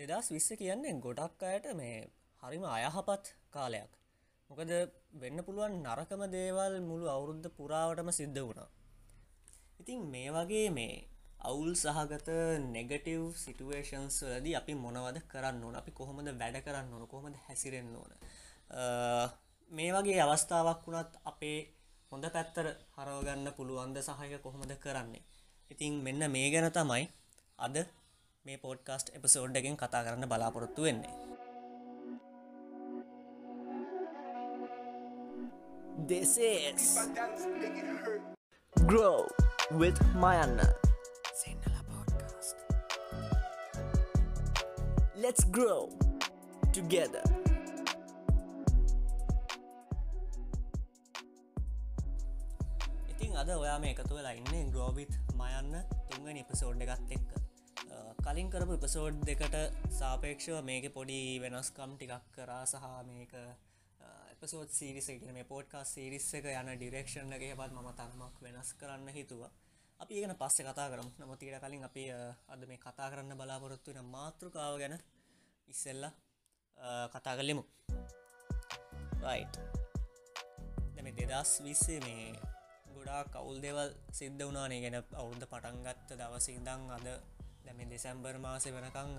දෙදස් විස්ස කියන්නේ ගොඩක් අයට මේ හරිම අයහපත් කාලයක්. මොකද වෙන්න පුළුවන් නරකම දේවල් මුළු අවුරුද්ධ පුරාවටම සිද්ධ වුණා. ඉතින් මේ වගේ මේ අවුල් සහගත නෙගටව් සිටුවේෂන්ස් වලදී අපි මොනවද කරන්න ඕන? අපි කොහොමද වැඩ කරන්න ඕන? කොහොමද හැසිරෙන්න්න ඕන? මේ වගේ අවස්ථාවක් වුණත් අපේ හොඳ පැත්තර හරවගන්න පුළුවන්ද? සහයක කොහොමද කරන්නේ? ඉතින් මෙන්න මේ ගැන තමයි අද මේ පෝඩ්කාස්ට් එපසෝඩ් එකෙන් කතා කරන්න බලාපොරොත්තු වෙන්නේ This is Grow with Mayanna. Sinhala podcast. Let's grow together. ඉතින් අද ඔයා මේ එකතු වෙලා ඉන්නේ ග්‍රෝවිත් මයන්න තුන්ගනි එපසෝඩ් එකත් එක්ක කලින් කරපු එපසෝඩ් දෙකට සාපේක්ෂව මේක පොඩි වෙනස්කම් ටිකක් කරා සහ මේක එපසෝත් සිරිසගෙන මේ පෝට්කා සිරිස්ස එක යන ඩිරෙක්ෂණ එක හෙවත් ම තරමක් වෙනස් කරන්න හිතුවා. අපි ඒගෙන පස්සේ කතා කරම්. නමුතිට කලින් අපි අද මේ කතා කරන්න බලාපොරොත්තු වෙන මාතෘකාව ගැන ඉස්සෙල්ල කතා කලෙමු රයි් දැම දෙදස් විස්සේ මේ ගොඩා කවුල් දෙවල් සිද්ධ වනානේ ගැන අවුද්ධ පටන්ගත්ත දවසිදං අද දැම දෙසැම්බර් මාසය වෙනකං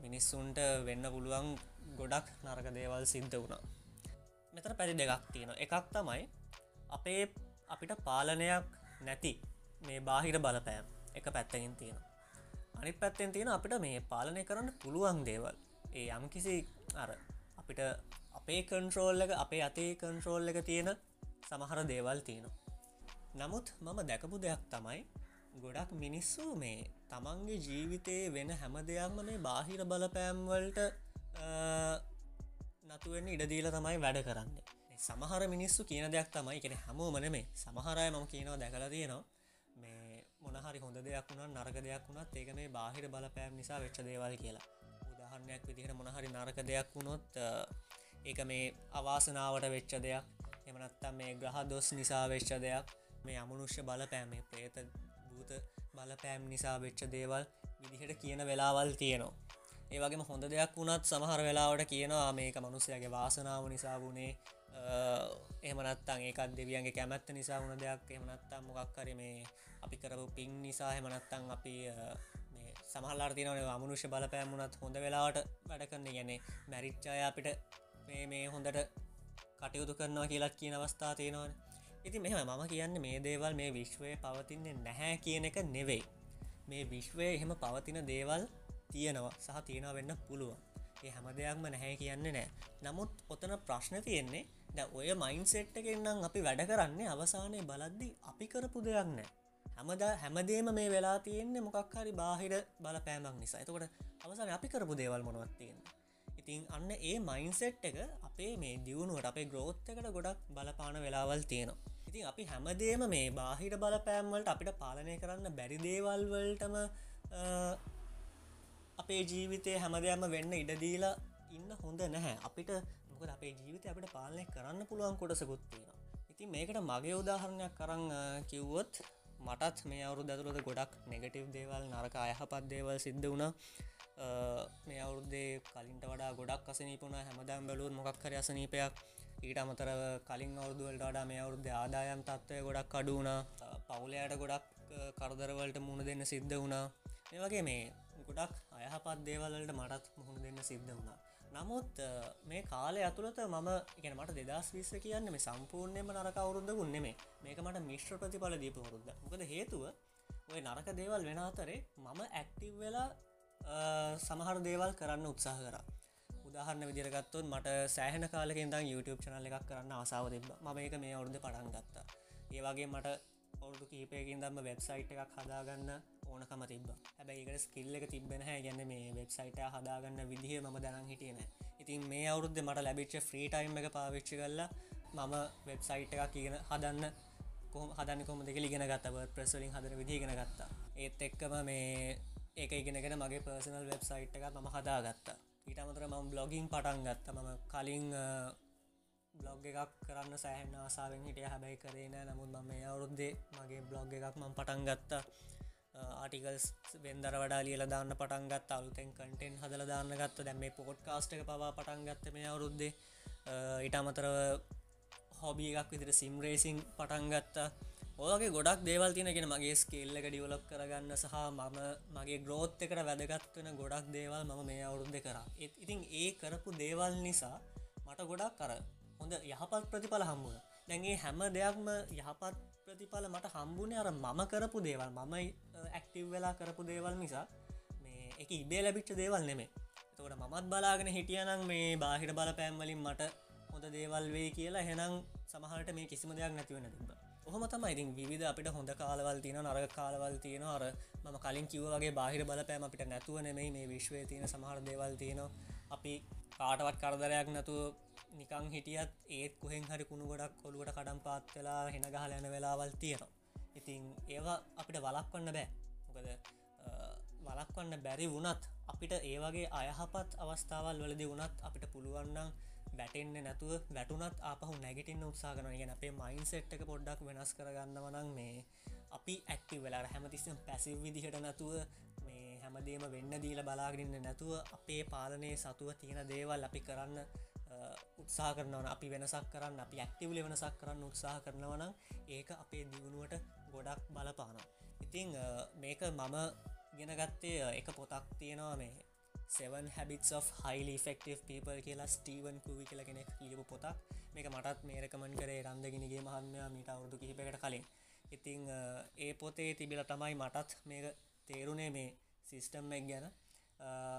මිනිස්සුන්ට වෙන්න පුළුවන් ගොඩක් නරක දේවල් සිද්ධ වුණා. මෙතන පැරි දෙකක් තියෙන එකක් තමයි අපේ අපිට පාලනයක් නැති මේ බාහිර බලපෑම් එක පැත්තකින් තියෙන අනි පැත්තෙන් තියෙන අපිට මේ පාලනය කරන්න පුළුවන් දේවල්. ඒ යම් කිසි අර අපිට අපේ කන්ට්‍රෝල් එක අපේ අතේ කන්ට්‍රෝල් එක තියෙන සමහර දේවල් තියෙනවා. නමුත් මම දැකපු දෙයක් තමයි ගොඩක් මිනිස්සු මේ තමන්ගේ ජීවිතයේ වෙන හැම දෙයක්ම මේ බාහිර බලපෑම්වලට නතුවෙන් ඉඩදීල තමයි වැඩ කරන්නේ. සමහර මිනිස්සු කියන දෙයක් තමයි කෙන හැමෝමන මේ සමහරය මම කියනවා දැකලා තියෙනවා. මේ මොනහරි හොඳ දෙයක් වුණත් නරක දෙයක් වුණත් ඒක මේ බාහිර බලපෑම් නිසා වෙච්ච දේවල් කියලා. උදාහරණයක් විදිහට මොනහරි නරක දෙයක් වුණොත් ඒක මේ අවාසනාවට වෙච්ච දෙයක්. එමනත්තම් මේ ග්‍රහ දොස් නිසා වෙච්ච දෙයක්. මේ අමනුෂ්‍ය බලපෑමේ ප්‍රේත භූත බලපෑම් නිසා වෙච්ච දේවල් විදිහට කියන වෙලාවල් තියෙනවා. ඒවගේම හොඳ දෙයක් වුණත් සමහර වෙලාවට කියනවා මේක මනුස්සයගේ වාසනාව නිසා වුණේ. එහමනත්තන් ඒකත් දෙවියන්ගේ කැමැත්ත නිසා වුණ දෙයක්. එමනත්තම් මොකක්කර මේ අපි කරපු පින් නිසා හෙමනත්තන් අපි සමහල්ලාර තිනවන අමනුෂ්‍ය බලපෑමුණත් හොඳ වෙලාවට වැඩ කරන්න ගැනේ මැරිච්චාය අපිට මේ මේ හොඳට කටයුතු කරනවා කියලත් කියන අවස්ථා තියෙනවන. ඉති මෙම මම කියන්න මේ දේවල් මේ විශ්වය පවතින්නේ නැහැ කියන එක නෙවෙයි. මේ විශ්වය එහෙම පවතින දේවල් තියෙනවා සහ තියෙනවා වෙන්න පුළුවන්. ඒ හැම දෙයක්ම නැහැ කියන්නේ නෑ නමුත් ඔතන ප්‍රශ්න තියෙන්නේ ද ඔය මයින්සෙට් එකෙන්නම් අපි වැඩ කරන්නේ අවසානය බලද්දි අපි කරපු දෙයක් නෑ හැමද හැමදේම මේ වෙලා තියෙන්නේ මොකක් හරි බාහිර බල පෑමක් නිසා. එතකොට අවසාන අපි කරපු දේවල් මොනවත් තියෙන ඉතින් අන්න ඒ මයින්සෙට් එක අපේ මේ දියුණුවට අපේ ග්‍රෝත්තකට ගොඩක් බලපාන වෙලාවල් තියෙනවා. ඉතින් අපි හැමදේම මේ බාහිර බලපෑම්වලට අපිට පාලනය කරන්න බැරි දේවල් වලටම අපේ ජීවිතය හැමදයම වෙන්න ඉඩදීලා ඉන්න හොඳ නැහැ. අපිට මොකද අපේ ජීවිත අපිට පාලනය කරන්න පුළුවන් කොටසකුත්තියෙන ඉතින් මේකට මගේ උදාහරණයක් කරන්න කිව්වොත් මටත් මේ අවුරු දතුරද ගොඩක් නෙගටව් දේවල් නරක අයහපත් දේවල් සිද්ධ වුණ. මේ අවුරුද්දේ කලින්ට වඩා ගොඩක් අසනීපුුණ හැමදම් බැලූත් මොකක්කර අසනීපයක් ඊට අමතර කලින් අවුදුවලට වඩා මේ අවුරුද්ධ ආදායම් තත්වය ගොඩක් අඩුවන පවුලයට ගොඩක් කරදරවලට මුණ දෙන්න සිද්ධ වුණා. මේ වගේ මේ ගොඩක් අයහපත් දේවල්ලට මටත් මුහුණ දෙන්න සිද්ධ වුණා. නමුත් මේ කාලය ඇතුළත මම ඉගෙන මට දෙදස් විස්ස කියන්න මේ සම්පූර්ණයම නරක අවුරුද්ධ ගුන්නෙමේ මේක මට මිශ්‍ර ප්‍රතිඵල දීප වරුද්ද මොකද හේතුව ඔය නරක දේවල් වෙන අතරේ මම ඇක්ටිව් වෙලා සමහර දේවල් කරන්න උත්සාහ කර. උදාහරන්න විදිරගත්තොත් මට සෑහන කාලෙකින්ද YouTube චනල එකක් කරන්න ආසාාව තිබ ම මේක මේ අවුද්ධ පටන් ගත්තා. ඒවගේ මට ඔවුදු කීපයකින් දම්ම වෙබ්සයිට් එකක් හදාගන්න ඕනකම තිබ හැබැයිකට ස්කිල්ල එක තිබෙන හැ ගැන්න මේ වෙබ්සයිට හදාගන්න විදිහ ම දැන හිටියන ඉතින් මේ අවුද්ධ මට ලැබිච්ච ෆ්‍රී ටයිම් එක පාවිච්චි කරලා මම වෙබ්සයිට් එකක් කියන හදන්න කොම හදන්න කොම දෙක ලිගෙන ගත්තව ප්‍රස්වලින් හදන විදිගෙන ගත්තා. ඒත් එක්කම මේ ඒක ඉගෙනගෙන මගේ පර්සනල් වෙබ්සයිට් එක මම හදාගත්තා. ඊට අමතර මම බ්ලොගින් පටන් ගත්ත. මම කලින් බ්ලොග් එකක් කරන්න සෑහන ආසාාවෙන් හිටිය. හැබැයි කරේන නමුත් ම මේ අවුරුද්දේ මගේ බ්ලොග් එකක් මම පටන් ගත්තා. ආටිකල්ස් වෙන්දර වඩා ලියල දාන්න පටන්ගත් අලුතෙන් කටෙන් හදල දාන්න ගත්ත. දැම මේ පෝට් කාස්ට එක පවා පටන්ගත්ත මේ අවුරුද්දේ. ඉට අමතරව හොබිය එකක් විදිර සිම්රේසිං පටන්ගත්තා ඕගේ ගොඩක් දේවල් තියනගෙන මගේ ස්කේල්ලක ඩියවලප් කරගන්න සහ මම මගේ ග්‍රෝත් එකට වැදගත්වෙන ගොඩක් දේවල් මම මේ අවුරුද්ධ කර. ඉතින් ඒ කරපු දේවල් නිසා මට ගොඩක් කර හොඳ යහපත් ප්‍රතිඵල හම්බුණ දැන්ගේ හැම දෙයක්ම යහපත් ප්‍රතිඵල මට හම්බුණේ අර මම කරපු දේවල් මමයි ඇක්ටව් වෙලා කරපු දේවල් නිසා මේ එක ඉබේ ලැබිච්ච දේවල් නෙමේ තකට මමත් බලාගෙන හිටියනම් මේ බාහිර බලපෑම්වලින් මට හොඳ දේවල් වේ කියලා හෙනම් සමහට මේ කිසිම දෙයක් නැතිවෙන තිබ ඔහොම තම ඉතින් විධ අපිට හොඳ කාලවල් තියෙන නරග කාලවල් තියෙන අර මම කලින් කිව්වගේ බාහිර බලපෑම අපිට නැතුව නෙමයි මේ විශ්වය තියෙන සමහර දේවල් තියෙනවා. අපි කාටවත් කරදරයක් නැතු නිකං හිටියත් ඒත් කොහෙන් හරි කුණු ගොඩක් කොළුවට කඩම් පාත් වෙලා හෙන ගහල යන වෙලාවල් තියෙනවා. ඉතින් ඒවා අපිට වලක්වන්න බෑ. මොකද වලක්වන්න බැරි වුණත් අපිට ඒවගේ අයහපත් අවස්ථාවල් වලදි වුණත් අපිට පුළුවන්නම් වැටෙන්න්න නැතුව වැටුනත් අපහු නැගටින් උත්සා කරන ගෙන අපේ මයින් සෙට් එක පොඩ්ඩක් වෙනස් කරගන්නවනං මේ අපි ඇක්ටි වෙලා හැමතිස්සම් පැසිව් විදිහට නැතුව මේ හැමදේම වෙන්න දීල බලාගරන්න නැතුව අපේ පාලනය සතුව තියෙන දේවල් අපි කරන්න උත්සා කරනවන අපි වෙනසක් කරන්න අපි ඇක්ටිවල වෙනසක් කරන්න උත්සාහ කරනවනම් ඒක අපේ දියුණුවට ගොඩක් බලපාන ඉතිං මේක මම ගෙනගත්තේ එක පොතක් තියෙනවා මේ 7 habits of highly effective people කියලා ස්ටීවන් කුවි කියල කෙනෙක් ලියපු පොතක්. මේක මටත් මේ රකමන් කරේ රන්දගෙනගේ මහන්මයා මීට අවුදු කිහිපකට කලින්. ඉතිං ඒ පොතේ තිබිල තමයි මටත් මේක තේරුණේ මේ සිිස්ටම් එක් ගැන.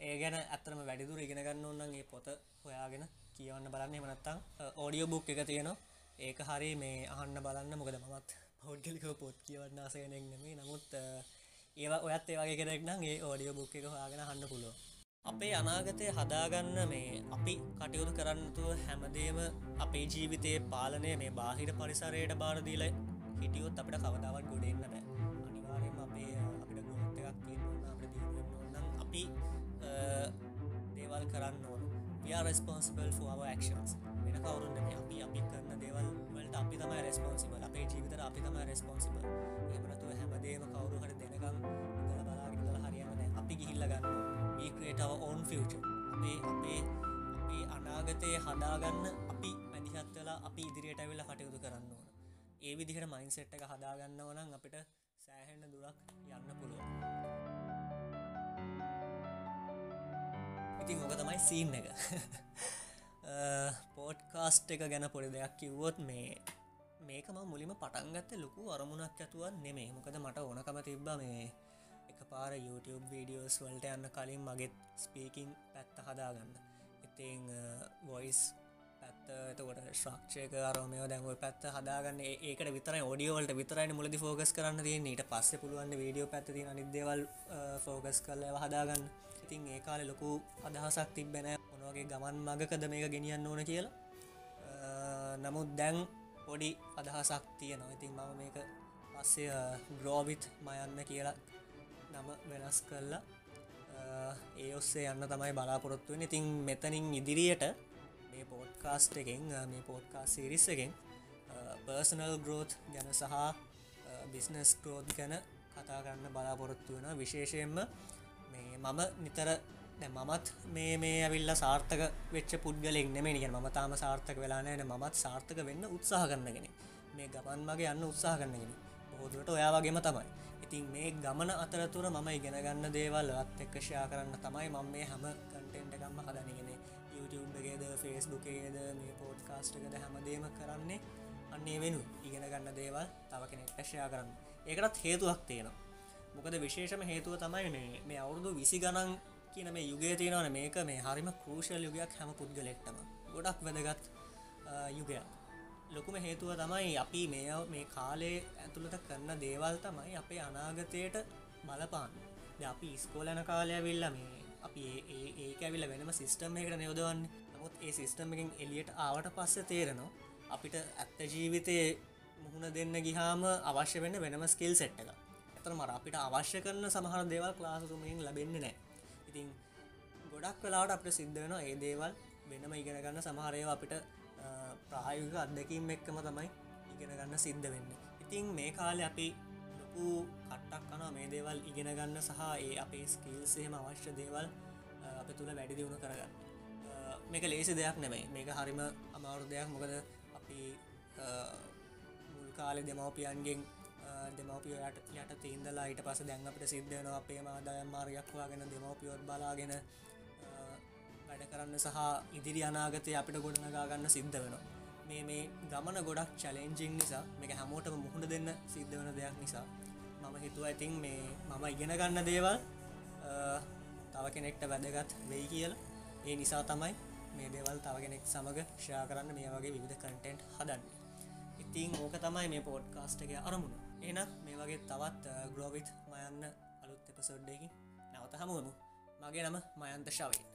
ඒ ගැන ඇත්තරම වැඩිදුර ඉගෙනගන්න ඔන්නන් ඒ පොත හොයාගෙන කියවන්න බලන්න. එමනත්තං ඕඩියෝ බුක් එක තියෙනවා. ඒක හරි මේ අහන්න බලන්න. මොකද මත් පෞද්ගලික පොත් කියවන්න ආසගෙනෙක් නෙමේ නමුත් ඒවා ඔයත් ඒවගේ කෙනෙක්නම් ඒ ඕඩියෝ බුක් එක හොයාගෙන හන්න පුළුව අපේ අනාගතය හදාගන්න මේ අපි කටයුතු කරන්නතුව හැමදේම අපේ ජීවිතයේ පාලනය මේ බාහිර පරිසරයට බාරදීල හිටියොත් අපට කවදාවත් ගොඩෙන්න්න බෑ. අනිවාරෙන් අපේ අපිට ගොත්තයක් තියෙන්න්න අපට දීන්න නම් අපි දේවල් කරන්න ඕන. රස්පොන්සිබල් ෆෝව ක්ෂන්ස් වෙන කවරුන්න අපි අපි කරන්න දේවල් වලට අපි තමයි රස්පොන්සිබල් අපේ ජීවිතර අපි තමයි රස්පොන්සිබල් ඒමනතුව හැමදේම කවරු හට දෙනකම් ඉදල බලාගිදල හරියන්න අපි ගිහිල්ල ගන්න ඒක්‍රේටව ඕන් ෆියච අපේ අපේ අපේ අනාගතය හදාගන්න අපි මැදිහත්වෙලා අපි ඉදිරියට ඇවෙල කටයුතු කරන්න ඕන. ඒ විදිහට මයින්සෙට් එක හදාගන්න වනන් අපිට සෑහෙන්න දුරක් යන්න පුළුව ඉතින් හොක තමයි සීන් එක. පෝඩ්කාස්ට් එක ගැන පොඩි දෙයක් කිව්වොත් මේ මේකම මුලිම පටන්ගත්ත ලොකු අරමුණක් ඇතුවන් නෙමේ මොකද මට ඕනකම තිබ්බ මේ එක පාර YouTube වීඩියෝස් වලට යන්න කලින් මගෙත් ස්පීකින් පැත්ත හදාගන්න. ඉතිං වොයිස් පැත්ත එතකොට ශ්‍රක්ෂයක අරමයෝ දැන්ව පැත්ත හදාගන්න. ඒකට විතර ෝඩියෝවලට විතරයි මුලදි ෆෝකස් කරන්න දී ඊට පස්ස පුළුවන් වීඩියෝ පැත්ති අනිදේවල් ෆෝකස් කරල හදාගන්න. ඉතින් ඒ කාලෙ ලොකු අදහසක් තිබෙන මොනවගේ ගමන් මගකද මේක ගෙනියන්න ඕන කියලා. නමුත් දැන් පොඩි අදහසක් තියෙනවා. ඉතින් මම මේක පස්සේ ග්‍රෝවිත් මයන්න කියලා නම වෙනස් කරලා ඒ ඔස්සේ යන්න තමයි බලාපොරොත්තුවෙන් ඉතින් මෙතනින් ඉදිරියට මේ පෝඩ්කාස්ට් එකෙන් මේ පෝඩ්කා සිරිස් එකෙන් පර්සනල් ග්‍රෝත් ගැන සහ බිස්නස් ග්‍රෝධ් ගැන කතා කරන්න බලාපොරොත්තු වෙන විශේෂයෙන්ම මේ මම නිතර මමත් මේ මේ ඇවිල්ල සාර්ථක වෙච්ච පුද්ගලෙක් නෙමේ නික ම තාම සාර්ථක වෙලානෑන මත් සාර්ථක වෙන්න උත්සාහ කරන්නගෙන මේ ගමන් මගේ යන්න උත්සාහ කරන්නගෙන බොහෝදුරට ඔයා වගේම තමයි. ඉතින් මේ ගමන අතරතුර මම ඉගෙන ගන්න දේවල් අත් එක්කෂයා කරන්න තමයි මම මේ හැම කටෙන්ට එකම්ම හදනගෙන YouTube එකේද ෆේස්බුකේද මේ පෝඩ් කාස්ටකද හැමදේම කරන්නේ අන්නේ වෙනු ඉගෙන ගන්න දේවල් තව කෙනෙක් ඇෂයා කරන්න. ඒකටත් හේතුවක් තියෙනවා. මොකද විශේෂම හේතුව තමයි මේ මේ අවුරුදු විසි ගණන් කියන මේ යුගය තියෙනවන මේක. මේ හරිම කෘෂල් යුගයක් හැම පුද්ගලෙක්ටම ගොඩක් වැදගත් යුගයක්. ලොකුම හේතුව තමයි අපි මේ මේ කාලේ ඇතුළට කරන දේවල් තමයි අපේ අනාගතයට බලපාන්න අපි ඉස්කෝලන කාලය වෙල්ල මේ අපි ඒක ඇවිල වෙනම සිිස්ටම් එකට නියෝදවන්න. නමුත් ඒ සිිස්ටම් එකින් එලියට ආවට පස්ස තේරනවා අපිට ඇත්ත ජීවිතය මුහුණ දෙන්න ගිහාම අවශ්‍ය වෙන්න වෙනම ස්කිල් සෙට්ටක ඇතර මර අපිට අවශ්‍ය කරන සමහර දේවල් ක්ලාසතුමයෙන් ලැබෙන්නේ නෑ ඉතින් ගොඩක් වෙලාට අපට සිද්ධ වෙන ඒ දේවල් වෙනම ඉගෙන ගන්න. සමහරය අපිට ප්‍රායුක අත්දැකීම් එක්කම තමයි ඉගෙන ගන්න සිද්ධ වෙන්න. ඉතින් මේ කාලෙ අපි ලොක ලොකු කට්ටක් කනවා මේ දේවල් ඉගෙන ගන්න සහ ඒ අපේ ස්කිල්සේම අවශ්‍ය දේවල් අප තුළ වැඩි දියුණු කරගන්න. මේක ලේසි දෙයක් නෙමයි. මේක හරිම අමාරු දෙයක්. මොකද අපි මුල් කාලෙ දෙමවපියන්ගෙන් දෙමවපියට යට තිීන්දලා ඊට පස දැන් අපට සිද්ධයන අපේ මාදායම් මාර්යක්වාගෙන දෙමවපියොත් බලාගෙන වැඩ කරන්න සහ ඉදිරි අනාගතය අපිට ගොඩනගා ගන්න සිද්ධ වෙනවා. මේ මේ ගමන ගොඩක් චලෙන්ජිං නිසා මේක හැමෝටම මුහුණ දෙන්න සිද්ධ වෙන දෙයක් නිසා මම හිතුව ඇතින් මේ මම ඉගෙන ගන්න දේවල් තව කෙනෙක්ට වැදගත් වෙයි කියල. ඒ නිසා තමයි මේ දේවල් තව කෙනෙක් සමඟ ෂා කරන්න මේ වගේ විවිධ කටෙන්ට් හදන්න. ඉතින් ඕක තමයි මේ පෝඩ්කාස්ට් එක අරමුණ. එනත් මේ වගේ තවත් ග්‍රෝවිත් මයන්න අලුත් එපසොඩ්ඩයකින් නැවත හමුවමු මගේ නම මයන්ත ශවී